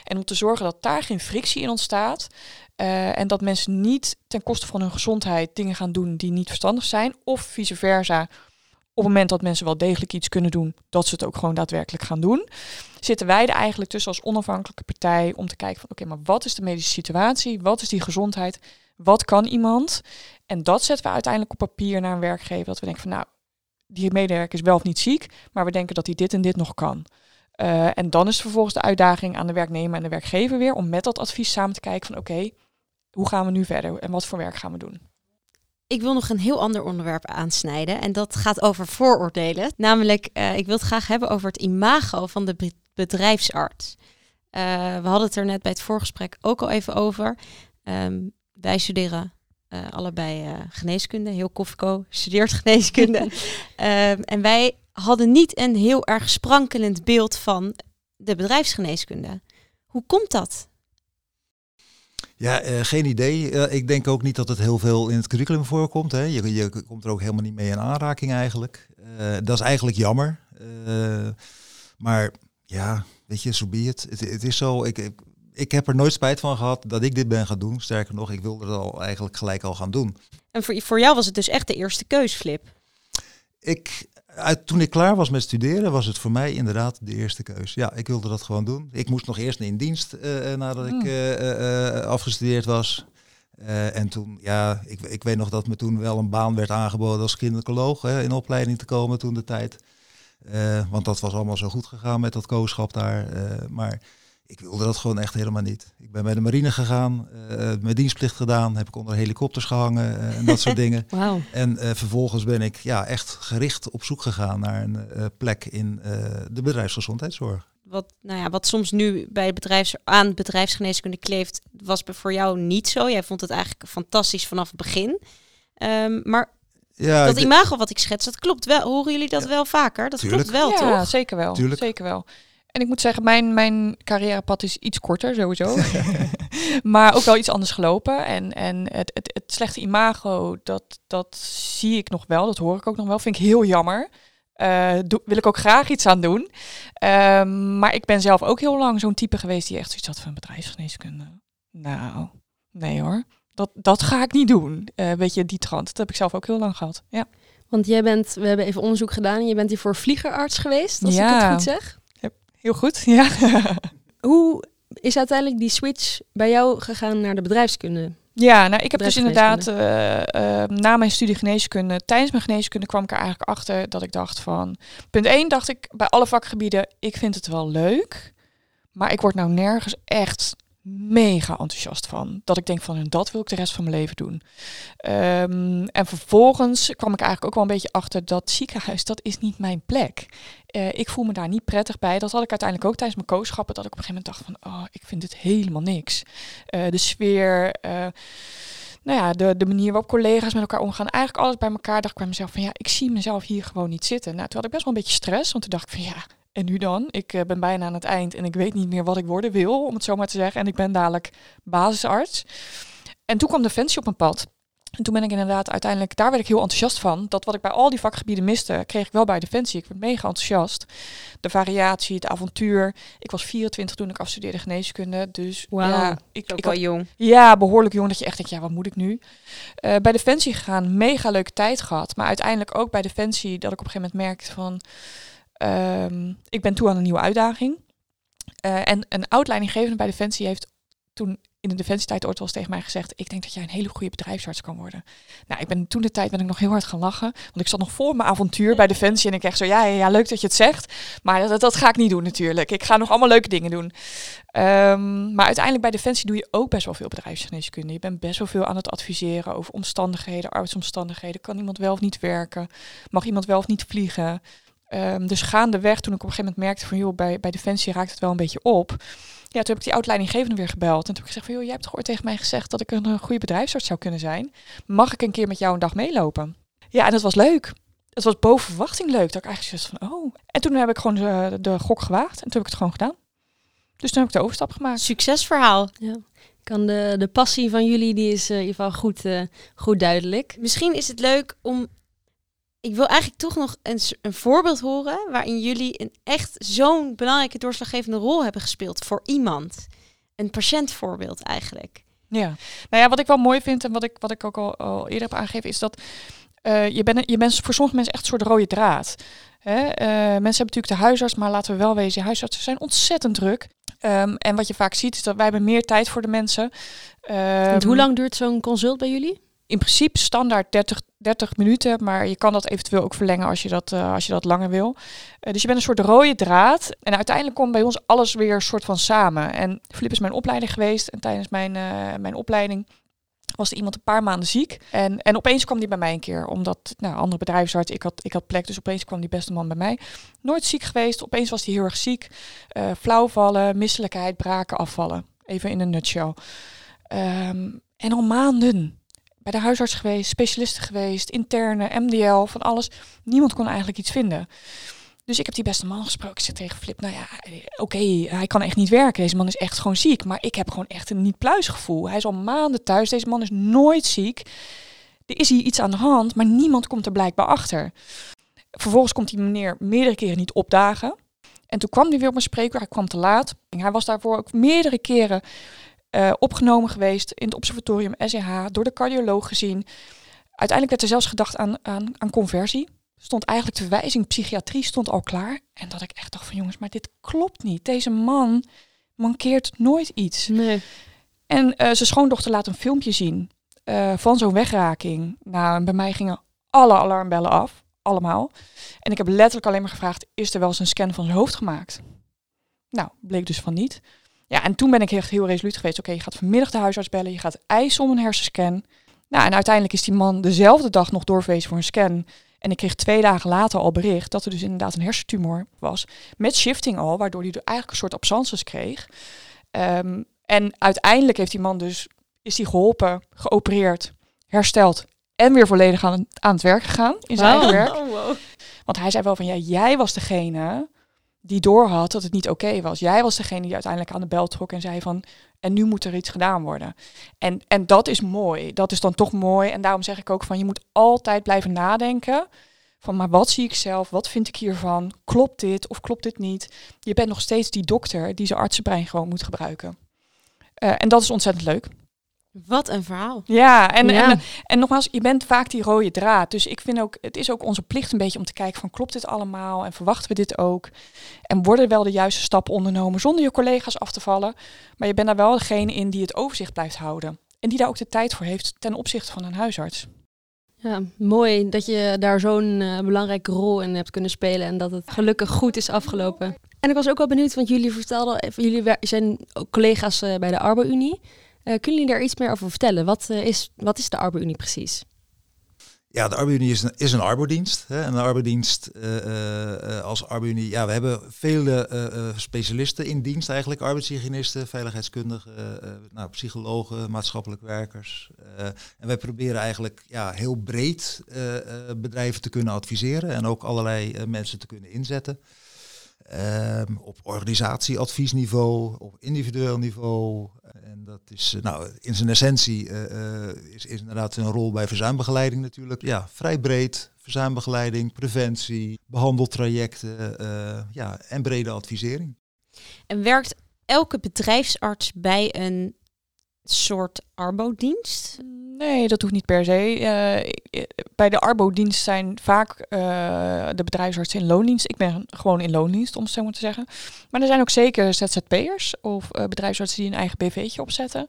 En om te zorgen dat daar geen frictie in ontstaat. Uh, en dat mensen niet ten koste van hun gezondheid dingen gaan doen die niet verstandig zijn. Of vice versa. Op het moment dat mensen wel degelijk iets kunnen doen, dat ze het ook gewoon daadwerkelijk gaan doen. Zitten wij er eigenlijk tussen als onafhankelijke partij om te kijken van oké, maar wat is de medische situatie? Wat is die gezondheid? Wat kan iemand? En dat zetten we uiteindelijk op papier naar een werkgever. Dat we denken van nou, die medewerker is wel of niet ziek, maar we denken dat hij dit en dit nog kan. Uh, en dan is vervolgens de uitdaging aan de werknemer en de werkgever weer om met dat advies samen te kijken van oké, hoe gaan we nu verder en wat voor werk gaan we doen? Ik wil nog een heel ander onderwerp aansnijden en dat gaat over vooroordelen. Namelijk, uh, ik wil het graag hebben over het imago van de bedrijfsarts. Uh, we hadden het er net bij het voorgesprek ook al even over. Um, wij studeren uh, allebei uh, geneeskunde. Heel Koffico studeert geneeskunde. uh, en wij hadden niet een heel erg sprankelend beeld van de bedrijfsgeneeskunde. Hoe komt dat? Ja, geen idee. ik denk ook niet dat het heel veel in het curriculum voorkomt. Hè. Je, je komt er ook helemaal niet mee in aanraking eigenlijk. dat is eigenlijk jammer. maar ja, weet je, zo so be het. Het is zo, ik, ik ik heb er nooit spijt van gehad dat ik dit ben gaan doen. Sterker nog, ik wilde het al eigenlijk gelijk al gaan doen. En voor, voor jou was het dus echt de eerste keusflip? Ik, uit, toen ik klaar was met studeren, was het voor mij inderdaad de eerste keus. Ja, ik wilde dat gewoon doen. Ik moest nog eerst in dienst uh, nadat ik uh, afgestudeerd was. en toen, ja, ik, ik weet nog dat me toen wel een baan werd aangeboden als gynaecoloog in opleiding te komen toen de tijd. want dat was allemaal zo goed gegaan met dat kooschap daar. maar ik wilde dat gewoon echt helemaal niet. Ik ben bij de marine gegaan, uh, mijn dienstplicht gedaan, heb ik onder helikopters gehangen uh, en dat soort dingen. Wow. En uh, vervolgens ben ik ja, echt gericht op zoek gegaan naar een plek in de bedrijfsgezondheidszorg. Wat, nou ja, wat soms nu bij bedrijfs, aan bedrijfsgeneeskunde kleeft, was voor jou niet zo. Jij vond het eigenlijk fantastisch vanaf het begin. Um, maar ja, dat imago wat ik schets, dat klopt wel. Horen jullie dat ja, wel vaker? Dat tuurlijk. klopt wel, ja, toch? Ja, zeker wel. Tuurlijk. Zeker wel. En ik moet zeggen, mijn, mijn carrièrepad is iets korter sowieso. maar ook wel iets anders gelopen. En, en het, het, het slechte imago, dat, dat zie ik nog wel. Dat hoor ik ook nog wel. Vind ik heel jammer. Uh, wil ik ook graag iets aan doen. Uh, maar ik ben zelf ook heel lang zo'n type geweest die echt zoiets had van bedrijfsgeneeskunde. Nou, nee hoor. Dat, dat ga ik niet doen. Uh, weet je, die trant. Dat heb ik zelf ook heel lang gehad. Ja. Want jij bent, we hebben even onderzoek gedaan. Je bent hier voor vliegerarts geweest, als ja. ik het goed zeg. Heel goed, ja. Hoe is uiteindelijk die switch bij jou gegaan naar de bedrijfskunde? Ja, nou ik heb dus inderdaad uh, uh, na mijn studie geneeskunde, tijdens mijn geneeskunde kwam ik er eigenlijk achter dat ik dacht van, punt 1 dacht ik bij alle vakgebieden, ik vind het wel leuk, Maar ik word nou nergens echt mega enthousiast van. Dat ik denk van, dat wil ik de rest van mijn leven doen. Ehm, en vervolgens kwam ik eigenlijk ook wel een beetje achter dat ziekenhuis, dat is niet mijn plek. Eh, ik voel me daar niet prettig bij. Dat had ik uiteindelijk ook tijdens mijn kooschappen. Dat ik op een gegeven moment dacht van, oh, ik vind dit helemaal niks. Eh, de sfeer, uh, nou ja, de, de manier waarop collega's met elkaar omgaan. Eigenlijk alles bij elkaar. Dacht ik bij mezelf van, ja, ik zie mezelf hier gewoon niet zitten. Nou, toen had ik best wel een beetje stress. Want toen dacht ik van, ja, en nu dan? Ik ben bijna aan het eind en ik weet niet meer wat ik worden wil, om het zo maar te zeggen. En ik ben dadelijk basisarts. En toen kwam Defensie op mijn pad. En toen ben ik inderdaad uiteindelijk, daar werd ik heel enthousiast van. Dat wat ik bij al die vakgebieden miste, kreeg ik wel bij Defensie. Ik werd mega enthousiast. De variatie, het avontuur. Ik was 24 toen ik afstudeerde geneeskunde. Dus wow, ja, ik, ik wel jong. Ja, behoorlijk jong. Dat je echt denkt, ja, wat moet ik nu? Uh, bij Defensie gegaan, mega leuke tijd gehad. Maar uiteindelijk ook bij Defensie dat ik op een gegeven moment merkte van... Um, ik ben toe aan een nieuwe uitdaging. Uh, en een outlininggevende bij Defensie heeft toen in de defensietijd ooit wel eens tegen mij gezegd: Ik denk dat jij een hele goede bedrijfsarts kan worden. Nou, ik ben toen de tijd ben ik nog heel hard gaan lachen. Want ik zat nog voor mijn avontuur bij Defensie. En ik echt zo: ja, ja, leuk dat je het zegt. Maar dat, dat ga ik niet doen natuurlijk. Ik ga nog allemaal leuke dingen doen. Um, maar uiteindelijk bij Defensie doe je ook best wel veel bedrijfsgeneeskunde. Je bent best wel veel aan het adviseren over omstandigheden, arbeidsomstandigheden. Kan iemand wel of niet werken? Mag iemand wel of niet vliegen? Um, dus gaandeweg, toen ik op een gegeven moment merkte van joh, bij, bij Defensie raakt het wel een beetje op. Ja, toen heb ik die uitleidinggevende weer gebeld. En toen heb ik gezegd van joh, jij hebt toch ooit tegen mij gezegd dat ik een, een goede bedrijfsarts zou kunnen zijn. Mag ik een keer met jou een dag meelopen? Ja, en dat was leuk. Het was boven verwachting leuk. Dat ik eigenlijk zoiets van oh. En toen heb ik gewoon de, de gok gewaagd en toen heb ik het gewoon gedaan. Dus toen heb ik de overstap gemaakt. Succesverhaal. Ja. Kan de, de passie van jullie, die is uh, in ieder geval goed, uh, goed duidelijk. Misschien is het leuk om ik wil eigenlijk toch nog een, een voorbeeld horen waarin jullie een echt zo'n belangrijke doorslaggevende rol hebben gespeeld voor iemand. Een patiëntvoorbeeld eigenlijk. Ja, nou ja, wat ik wel mooi vind en wat ik, wat ik ook al, al eerder heb aangegeven, is dat uh, je, bent, je bent voor sommige mensen echt een soort rode draad. Hè? Uh, mensen hebben natuurlijk de huisarts, maar laten we wel wezen, huisartsen zijn ontzettend druk. Um, en wat je vaak ziet is dat wij hebben meer tijd voor de mensen. Um, hoe lang duurt zo'n consult bij jullie? In principe standaard 30, 30 minuten, maar je kan dat eventueel ook verlengen als je dat, uh, als je dat langer wil. Uh, dus je bent een soort rode draad en uiteindelijk komt bij ons alles weer een soort van samen. En Filip is mijn opleiding geweest en tijdens mijn, uh, mijn opleiding was er iemand een paar maanden ziek. En, en opeens kwam die bij mij een keer, omdat nou, andere bedrijfsarts, ik had, ik had plek, dus opeens kwam die beste man bij mij. Nooit ziek geweest, opeens was hij heel erg ziek. flauwvallen, misselijkheid, braken, afvallen. Even in een nutshell. Um, en al maanden bij de huisarts geweest, specialisten geweest, interne, MDL, van alles. Niemand kon eigenlijk iets vinden. Dus ik heb die beste man gesproken. Ik zeg tegen Flip, nou ja, oké, hij kan echt niet werken. Deze man is echt gewoon ziek. Maar ik heb gewoon echt een niet-pluisgevoel. Hij is al maanden thuis. Deze man is nooit ziek. Er is hier iets aan de hand, maar niemand komt er blijkbaar achter. Vervolgens komt die meneer meerdere keren niet opdagen. En toen kwam hij weer op mijn spreekuur. Hij kwam te laat. Hij was daarvoor ook meerdere keren uh, opgenomen geweest in het observatorium SEH, door de cardioloog gezien. Uiteindelijk werd er zelfs gedacht aan, aan, aan conversie. Stond eigenlijk de verwijzing psychiatrie stond al klaar. En dat ik echt dacht van jongens, maar dit klopt niet. Deze man mankeert nooit iets. Nee. En uh, zijn schoondochter laat een filmpje zien uh, van zo'n wegraking. Nou, bij mij gingen alle alarmbellen af. Allemaal. En ik heb letterlijk alleen maar gevraagd, is er wel eens een scan van zijn hoofd gemaakt? Nou, bleek dus van niet. Ja, en toen ben ik echt heel resoluut geweest. Oké, je gaat vanmiddag de huisarts bellen, je gaat eisen om een hersenscan. Nou, en uiteindelijk is die man dezelfde dag nog doorverwezen voor een scan. En ik kreeg twee dagen later al bericht dat er dus inderdaad een hersentumor was. Met shifting al, waardoor hij eigenlijk een soort absences kreeg. Um, en uiteindelijk heeft die man dus, is hij geholpen, geopereerd, hersteld en weer volledig aan, aan het werk gegaan in zijn eigen werk. Oh, wow. Want hij zei wel van, ja, jij was degene die doorhad dat het niet oké was. Jij was degene die uiteindelijk aan de bel trok en zei van, en nu moet er iets gedaan worden. En, en dat is mooi. Dat is dan toch mooi. En daarom zeg ik ook van, je moet altijd blijven nadenken van, maar wat zie ik zelf? Wat vind ik hiervan? Klopt dit of klopt dit niet? Je bent nog steeds die dokter die zijn artsenbrein gewoon moet gebruiken. Uh, en dat is ontzettend leuk. Wat een verhaal. Ja en, ja. en, en, nogmaals, je bent vaak die rode draad. Dus ik vind ook, het is ook onze plicht een beetje om te kijken van klopt dit allemaal en verwachten we dit ook? En worden wel de juiste stappen ondernomen zonder je collega's af te vallen? Maar je bent daar wel degene in die het overzicht blijft houden. En die daar ook de tijd voor heeft ten opzichte van een huisarts. Ja, mooi dat je daar zo'n uh, belangrijke rol in hebt kunnen spelen en dat het gelukkig goed is afgelopen. En ik was ook wel benieuwd, want jullie vertelden, jullie zijn ook collega's bij de Arbo-Unie. Kunnen jullie daar iets meer over vertellen? Wat, is, wat is de Arbo-Unie precies? Ja, de Arbeidunie is een, is een arbodienst. Hè. En een arbodienst uh, als Arbeidunie, ja, we hebben vele specialisten in dienst eigenlijk. Arbeidshygiënisten, veiligheidskundigen, nou, psychologen, maatschappelijk werkers. en wij proberen eigenlijk ja, heel breed bedrijven te kunnen adviseren en ook allerlei mensen te kunnen inzetten. Um, op organisatieadviesniveau, op individueel niveau. En dat is, uh, nou, in zijn essentie uh, is, is inderdaad een rol bij verzuimbegeleiding natuurlijk. Ja, vrij breed. Verzuimbegeleiding, preventie, behandeltrajecten ja, en brede advisering. En werkt elke bedrijfsarts bij een soort arbodienst? Nee, dat hoeft niet per se. Uh, bij de arbodienst zijn vaak uh, de bedrijfsartsen in loondienst. Ik ben gewoon in loondienst, om het zo maar te zeggen. Maar er zijn ook zeker ZZP'ers of uh, bedrijfsartsen die een eigen BV'tje opzetten.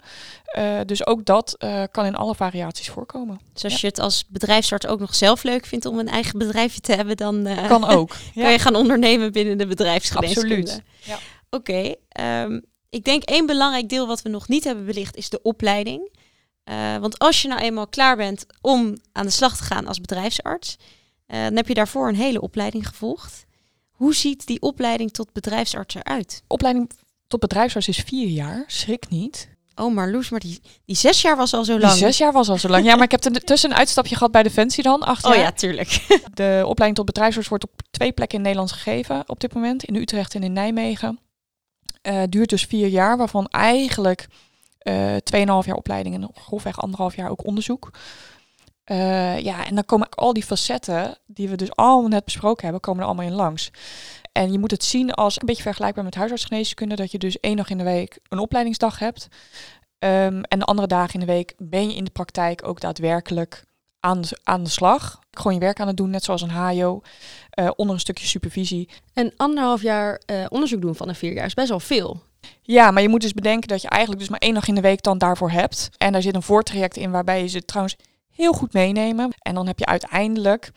dus ook dat kan in alle variaties voorkomen. Dus als je het als bedrijfsarts ook nog zelf leuk vindt om een eigen bedrijfje te hebben, dan kan ook. kan je gaan ondernemen binnen de bedrijfsgeneeskunde. Absoluut. Ja. Oké. Okay, um, ik denk één belangrijk deel wat we nog niet hebben belicht is de opleiding. Uh, want als je nou eenmaal klaar bent om aan de slag te gaan als bedrijfsarts, uh, dan heb je daarvoor een hele opleiding gevolgd. Hoe ziet die opleiding tot bedrijfsarts eruit? Opleiding tot bedrijfsarts is vier jaar, schrik niet. Oh, maar Loes, maar die, die zes jaar was al zo lang. Die zes jaar was al zo lang. Ja, maar ik heb tussen een uitstapje gehad bij Defensie dan, acht jaar. Oh ja, tuurlijk. De opleiding tot bedrijfsarts wordt op twee plekken in Nederland gegeven op dit moment. In Utrecht en in Nijmegen. Uh, duurt dus vier jaar, waarvan eigenlijk uh, 2,5 jaar opleiding en grofweg anderhalf jaar ook onderzoek. Uh, ja, en dan komen al die facetten die we dus allemaal net besproken hebben, komen er allemaal in langs. En je moet het zien als een beetje vergelijkbaar met huisartsgeneeskunde, dat je dus één dag in de week een opleidingsdag hebt. Um, en de andere dagen in de week ben je in de praktijk ook daadwerkelijk aan aan de slag. Gewoon je werk aan het doen, net zoals een HAJO, uh, onder een stukje supervisie. En anderhalf jaar onderzoek doen van een vier jaar is best wel veel. Ja, maar je moet dus bedenken dat je eigenlijk dus maar één dag in de week dan daarvoor hebt. En daar zit een voortraject in waarbij je ze trouwens heel goed meenemen. En dan heb je uiteindelijk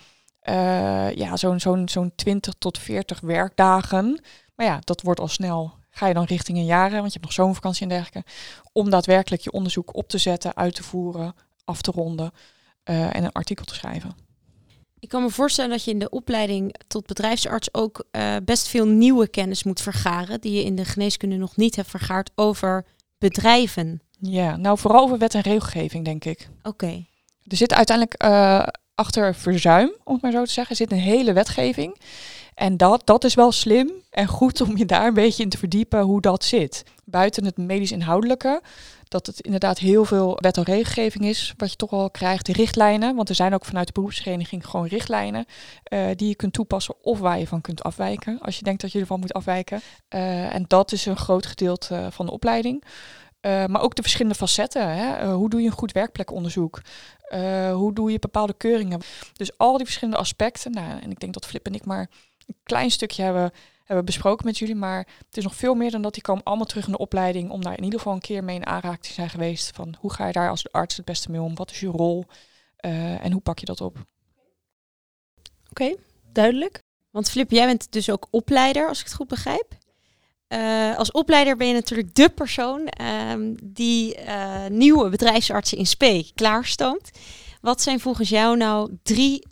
uh, ja, zo'n zo'n zo'n 20 tot 40 werkdagen. Maar ja, dat wordt al snel. Ga je dan richting een jaren, want je hebt nog zomervakantie en dergelijke. Om daadwerkelijk je onderzoek op te zetten, uit te voeren, af te ronden uh, en een artikel te schrijven. Ik kan me voorstellen dat je in de opleiding tot bedrijfsarts ook uh, best veel nieuwe kennis moet vergaren, die je in de geneeskunde nog niet hebt vergaard over bedrijven. Ja, nou vooral over wet en regelgeving, denk ik. Oké. Okay. Er zit uiteindelijk uh, achter verzuim, om het maar zo te zeggen, zit een hele wetgeving. En dat, dat is wel slim en goed om je daar een beetje in te verdiepen hoe dat zit. Buiten het medisch inhoudelijke dat het inderdaad heel veel wet en regelgeving is, wat je toch wel krijgt. Richtlijnen, want er zijn ook vanuit de beroepsvereniging gewoon richtlijnen uh, die je kunt toepassen of waar je van kunt afwijken, als je denkt dat je ervan moet afwijken. Uh, en dat is een groot gedeelte van de opleiding. Maar ook de verschillende facetten. Hè? hoe doe je een goed werkplekonderzoek? hoe doe je bepaalde keuringen? Dus al die verschillende aspecten. Nou, en ik denk dat Flip en ik maar een klein stukje hebben hebben besproken met jullie. Maar het is nog veel meer dan dat. Die komen allemaal terug in de opleiding om daar in ieder geval een keer mee in aanraking te zijn geweest. Van hoe ga je daar als arts het beste mee om? Wat is je rol? Uh, en hoe pak je dat op? Oké, duidelijk. Want Flip, jij bent dus ook opleider, als ik het goed begrijp. Uh, als opleider ben je natuurlijk de persoon um, die uh, nieuwe bedrijfsartsen in SP klaarstoomt. Wat zijn volgens jou nou drie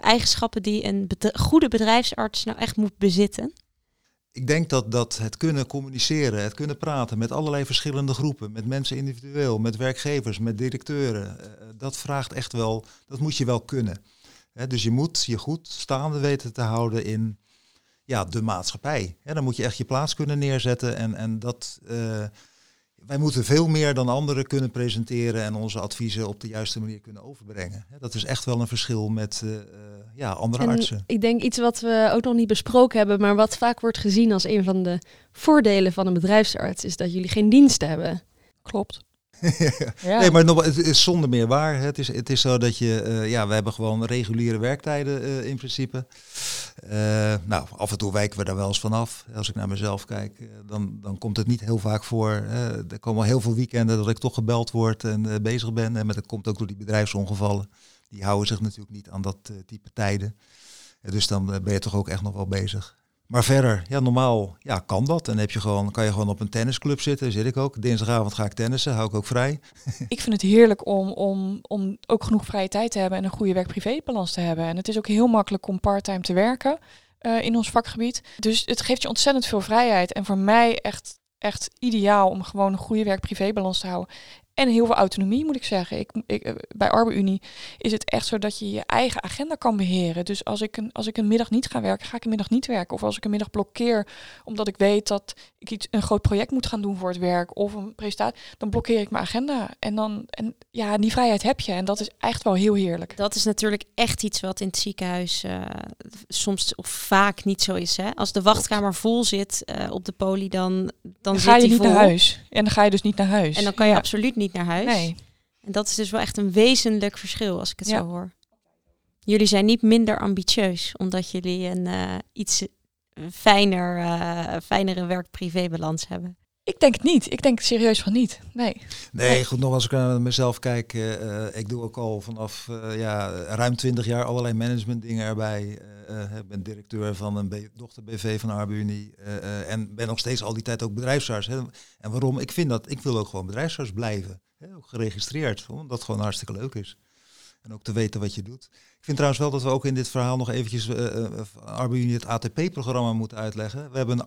eigenschappen die een goede bedrijfsarts nou echt moet bezitten? Ik denk dat, dat het kunnen communiceren, het kunnen praten met allerlei verschillende groepen, met mensen individueel, met werkgevers, met directeuren, uh, dat vraagt echt wel, dat moet je wel kunnen. Dus je moet je goed staande weten te houden in ja, de maatschappij. Dan moet je echt je plaats kunnen neerzetten en, en dat, uh, wij moeten veel meer dan anderen kunnen presenteren en onze adviezen op de juiste manier kunnen overbrengen. Dat is echt wel een verschil met uh, ja, andere en artsen. Ik denk iets wat we ook nog niet besproken hebben, maar wat vaak wordt gezien als een van de voordelen van een bedrijfsarts, is dat jullie geen diensten hebben. Klopt. ja. Nee, maar nog, het is zonder meer waar. Het is, het is zo dat je, uh, ja, we hebben gewoon reguliere werktijden uh, in principe. Uh, nou, af en toe wijken we daar wel eens vanaf. Als ik naar mezelf kijk, dan, dan komt het niet heel vaak voor. er komen heel veel weekenden dat ik toch gebeld word en bezig ben. En dat komt ook door die bedrijfsongevallen. die houden zich natuurlijk niet aan dat eh, type tijden. Eh, dus dan eh, ben je toch ook echt nog wel bezig. Maar verder, ja, normaal ja, kan dat. En heb je gewoon, kan je gewoon op een tennisclub zitten, zit ik ook. Dinsdagavond ga ik tennissen, hou ik ook vrij. Ik vind het heerlijk om, om, om ook genoeg vrije tijd te hebben en een goede werk-privé-balans te hebben. En het is ook heel makkelijk om parttime te werken eh, in ons vakgebied. Dus het geeft je ontzettend veel vrijheid. En voor mij echt, echt ideaal om gewoon een goede werk-privé-balans te houden. En heel veel autonomie moet ik zeggen. Ik, ik, eh, bij ArbeUnie is het echt zo dat je je eigen agenda kan beheren. Dus als ik, een, als ik een middag niet ga werken, ga ik een middag niet werken. Of als ik een middag blokkeer omdat ik weet dat ik iets, een groot project moet gaan doen voor het werk of een presentatie, dan blokkeer ik mijn agenda. En dan, en ja, die vrijheid heb je. En dat is echt wel heel heerlijk. Dat is natuurlijk echt iets wat in het ziekenhuis uh, soms of vaak niet zo is. Hè? Als de wachtkamer vol zit uh, op de poli, dan, dan, dan zit ga je niet vol. naar huis. En dan ga je dus niet naar huis. En dan kan je Ja. absoluut niet naar huis. Nee. En dat is dus wel echt een wezenlijk verschil als ik het Ja. zo hoor. Jullie zijn niet minder ambitieus omdat jullie een eh, iets fijner, eh, fijnere werk-privé-balans hebben. Ik denk het niet. Ik denk serieus van niet. Nee. Nee, goed, nog als ik naar mezelf kijk, eh, eh, ik doe ook al vanaf eh, ja, ruim 20 jaar allerlei management dingen erbij. Eh, ben directeur van een B- dochter-BV van ArbeUnie eh, en ben nog steeds al die tijd ook bedrijfsarts. Hè. En waarom? Ik vind dat, ik wil ook gewoon bedrijfsarts blijven. Hè, ook geregistreerd, omdat het gewoon hartstikke leuk is. En ook te weten wat je doet. Ik vind trouwens wel dat we ook in dit verhaal nog eventjes uh, ArbeUnie het ATP-programma moeten uitleggen. We hebben een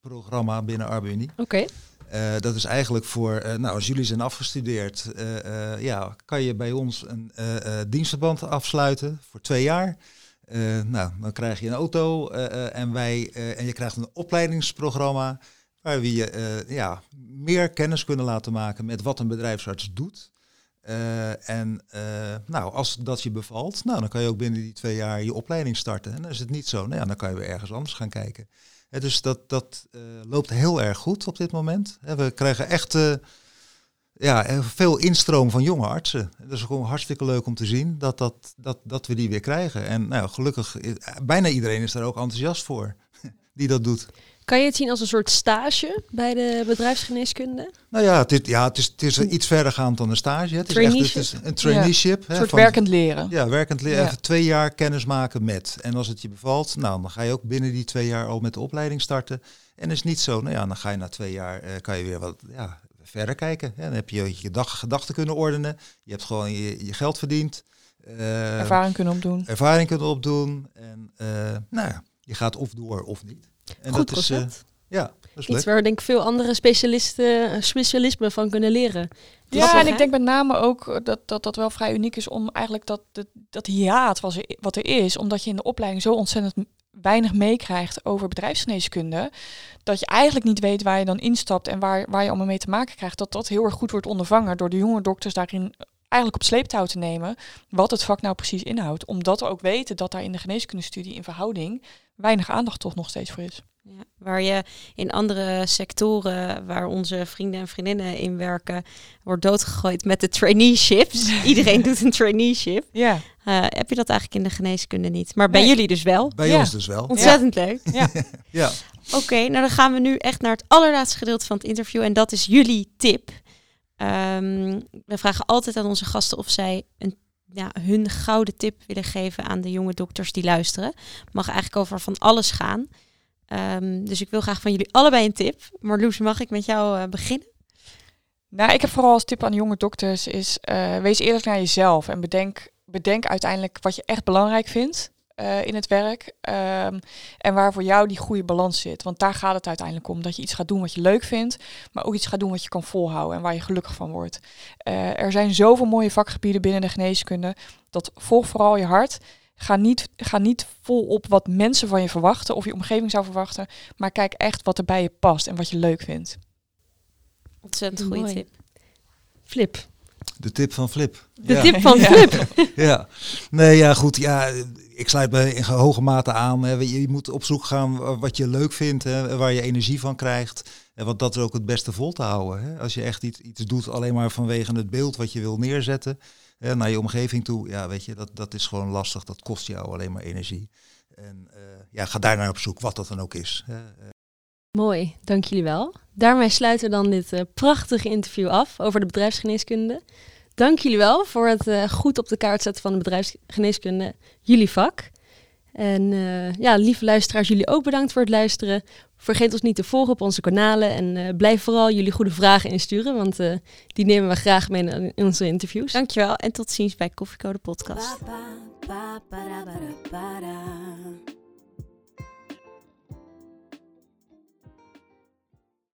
arts-trainee-programma binnen ArbeUnie. Oké. Uh, dat is eigenlijk voor, uh, nou, als jullie zijn afgestudeerd, uh, ja, kan je bij ons een dienstverband afsluiten voor twee jaar. nou, dan krijg je een auto en, wij, en je krijgt een opleidingsprogramma waar we je ja, meer kennis kunnen laten maken met wat een bedrijfsarts doet. En nou, als dat je bevalt, nou, dan kan je ook binnen die twee jaar je opleiding starten. En dan is het niet zo, nou ja, dan kan je weer ergens anders gaan kijken. Dus dat, dat uh, loopt heel erg goed op dit moment. We krijgen echt ja, veel instroom van jonge artsen. Dat is gewoon hartstikke leuk om te zien dat, dat, dat, dat we die weer krijgen. En nou, gelukkig, bijna iedereen is daar ook enthousiast voor die dat doet. Kan je het zien als een soort stage bij de bedrijfsgeneeskunde? Nou ja, het is, ja, het is, het is iets verder gaand dan een stage. Het is echt het is een traineeship. Ja, een soort van, werkend leren. Ja, werkend leren. Ja. Twee jaar kennis maken met. En als het je bevalt, nou, dan ga je ook binnen die twee jaar al met de opleiding starten. En is niet zo, nou ja, dan ga je na twee jaar, uh, kan je weer wat ja, verder kijken. Dan heb je je dag, gedachten kunnen ordenen. Je hebt gewoon je, je geld verdiend. Uh, ervaring kunnen opdoen. Ervaring kunnen opdoen. En uh, nou ja, je gaat of door of niet. En Goed dat is, uh, ja, dat is Iets leuk. waar denk ik veel andere specialisten, specialismen van kunnen leren. Ja, en ik denk met name ook dat, dat dat wel vrij uniek is om eigenlijk dat, dat, dat hiaat wat er, wat er is, omdat je in de opleiding zo ontzettend weinig meekrijgt over bedrijfsgeneeskunde, dat je eigenlijk niet weet waar je dan instapt en waar, waar je allemaal mee te maken krijgt, dat dat heel erg goed wordt ondervangen door de jonge dokters daarin eigenlijk op sleeptouw te nemen wat het vak nou precies inhoudt. Omdat we ook weten dat daar in de geneeskundestudie in verhouding weinig aandacht toch nog steeds voor is. Ja, waar je in andere sectoren waar onze vrienden en vriendinnen in werken, wordt doodgegooid met de traineeships. Iedereen doet een traineeship. Ja. Uh, heb je dat eigenlijk in de geneeskunde niet? Maar bij nee. jullie dus wel. Bij ja. ons dus wel. Ontzettend ja. leuk. Ja. ja. Oké, okay, nou dan gaan we nu echt naar het allerlaatste gedeelte van het interview. En dat is jullie tip. Um, we vragen altijd aan onze gasten of zij een, ja, hun gouden tip willen geven aan de jonge dokters die luisteren. Mag eigenlijk over van alles gaan. Um, dus ik wil graag van jullie allebei een tip. Marloes, mag ik met jou uh, beginnen? Nou, ik heb vooral als tip aan jonge dokters is uh, wees eerlijk naar jezelf en bedenk, bedenk uiteindelijk wat je echt belangrijk vindt uh, in het werk um, en waar voor jou die goede balans zit. Want daar gaat het uiteindelijk om, dat je iets gaat doen wat je leuk vindt, maar ook iets gaat doen wat je kan volhouden en waar je gelukkig van wordt. Uh, er zijn zoveel mooie vakgebieden binnen de geneeskunde, dat volg vooral je hart. Ga niet, ga niet vol op wat mensen van je verwachten of je omgeving zou verwachten, maar kijk echt wat er bij je past en wat je leuk vindt. Ontzettend goede Mooi. tip. Flip. De tip van Flip. De ja. tip van Ja. Flip. ja, nee, ja, goed. Ja, ik sluit me in hoge mate aan. Je moet op zoek gaan wat je leuk vindt, waar je energie van krijgt. Want dat is ook het beste vol te houden. Als je echt iets, iets doet alleen maar vanwege het beeld wat je wil neerzetten naar je omgeving toe, ja, weet je, dat, dat is gewoon lastig. Dat kost jou alleen maar energie. En uh, ja, ga daar naar op zoek, wat dat dan ook is. Mooi, dank jullie wel. Daarmee sluiten we dan dit uh, prachtige interview af over de bedrijfsgeneeskunde. Dank jullie wel voor het eh, goed op de kaart zetten van de bedrijfsgeneeskunde, jullie vak. En eh, ja, lieve luisteraars, jullie ook bedankt voor het luisteren. Vergeet ons niet te volgen op onze kanalen en eh, blijf vooral jullie goede vragen insturen, want eh, die nemen we graag mee in in onze interviews. Dankjewel en tot ziens bij Koffiecode Podcast.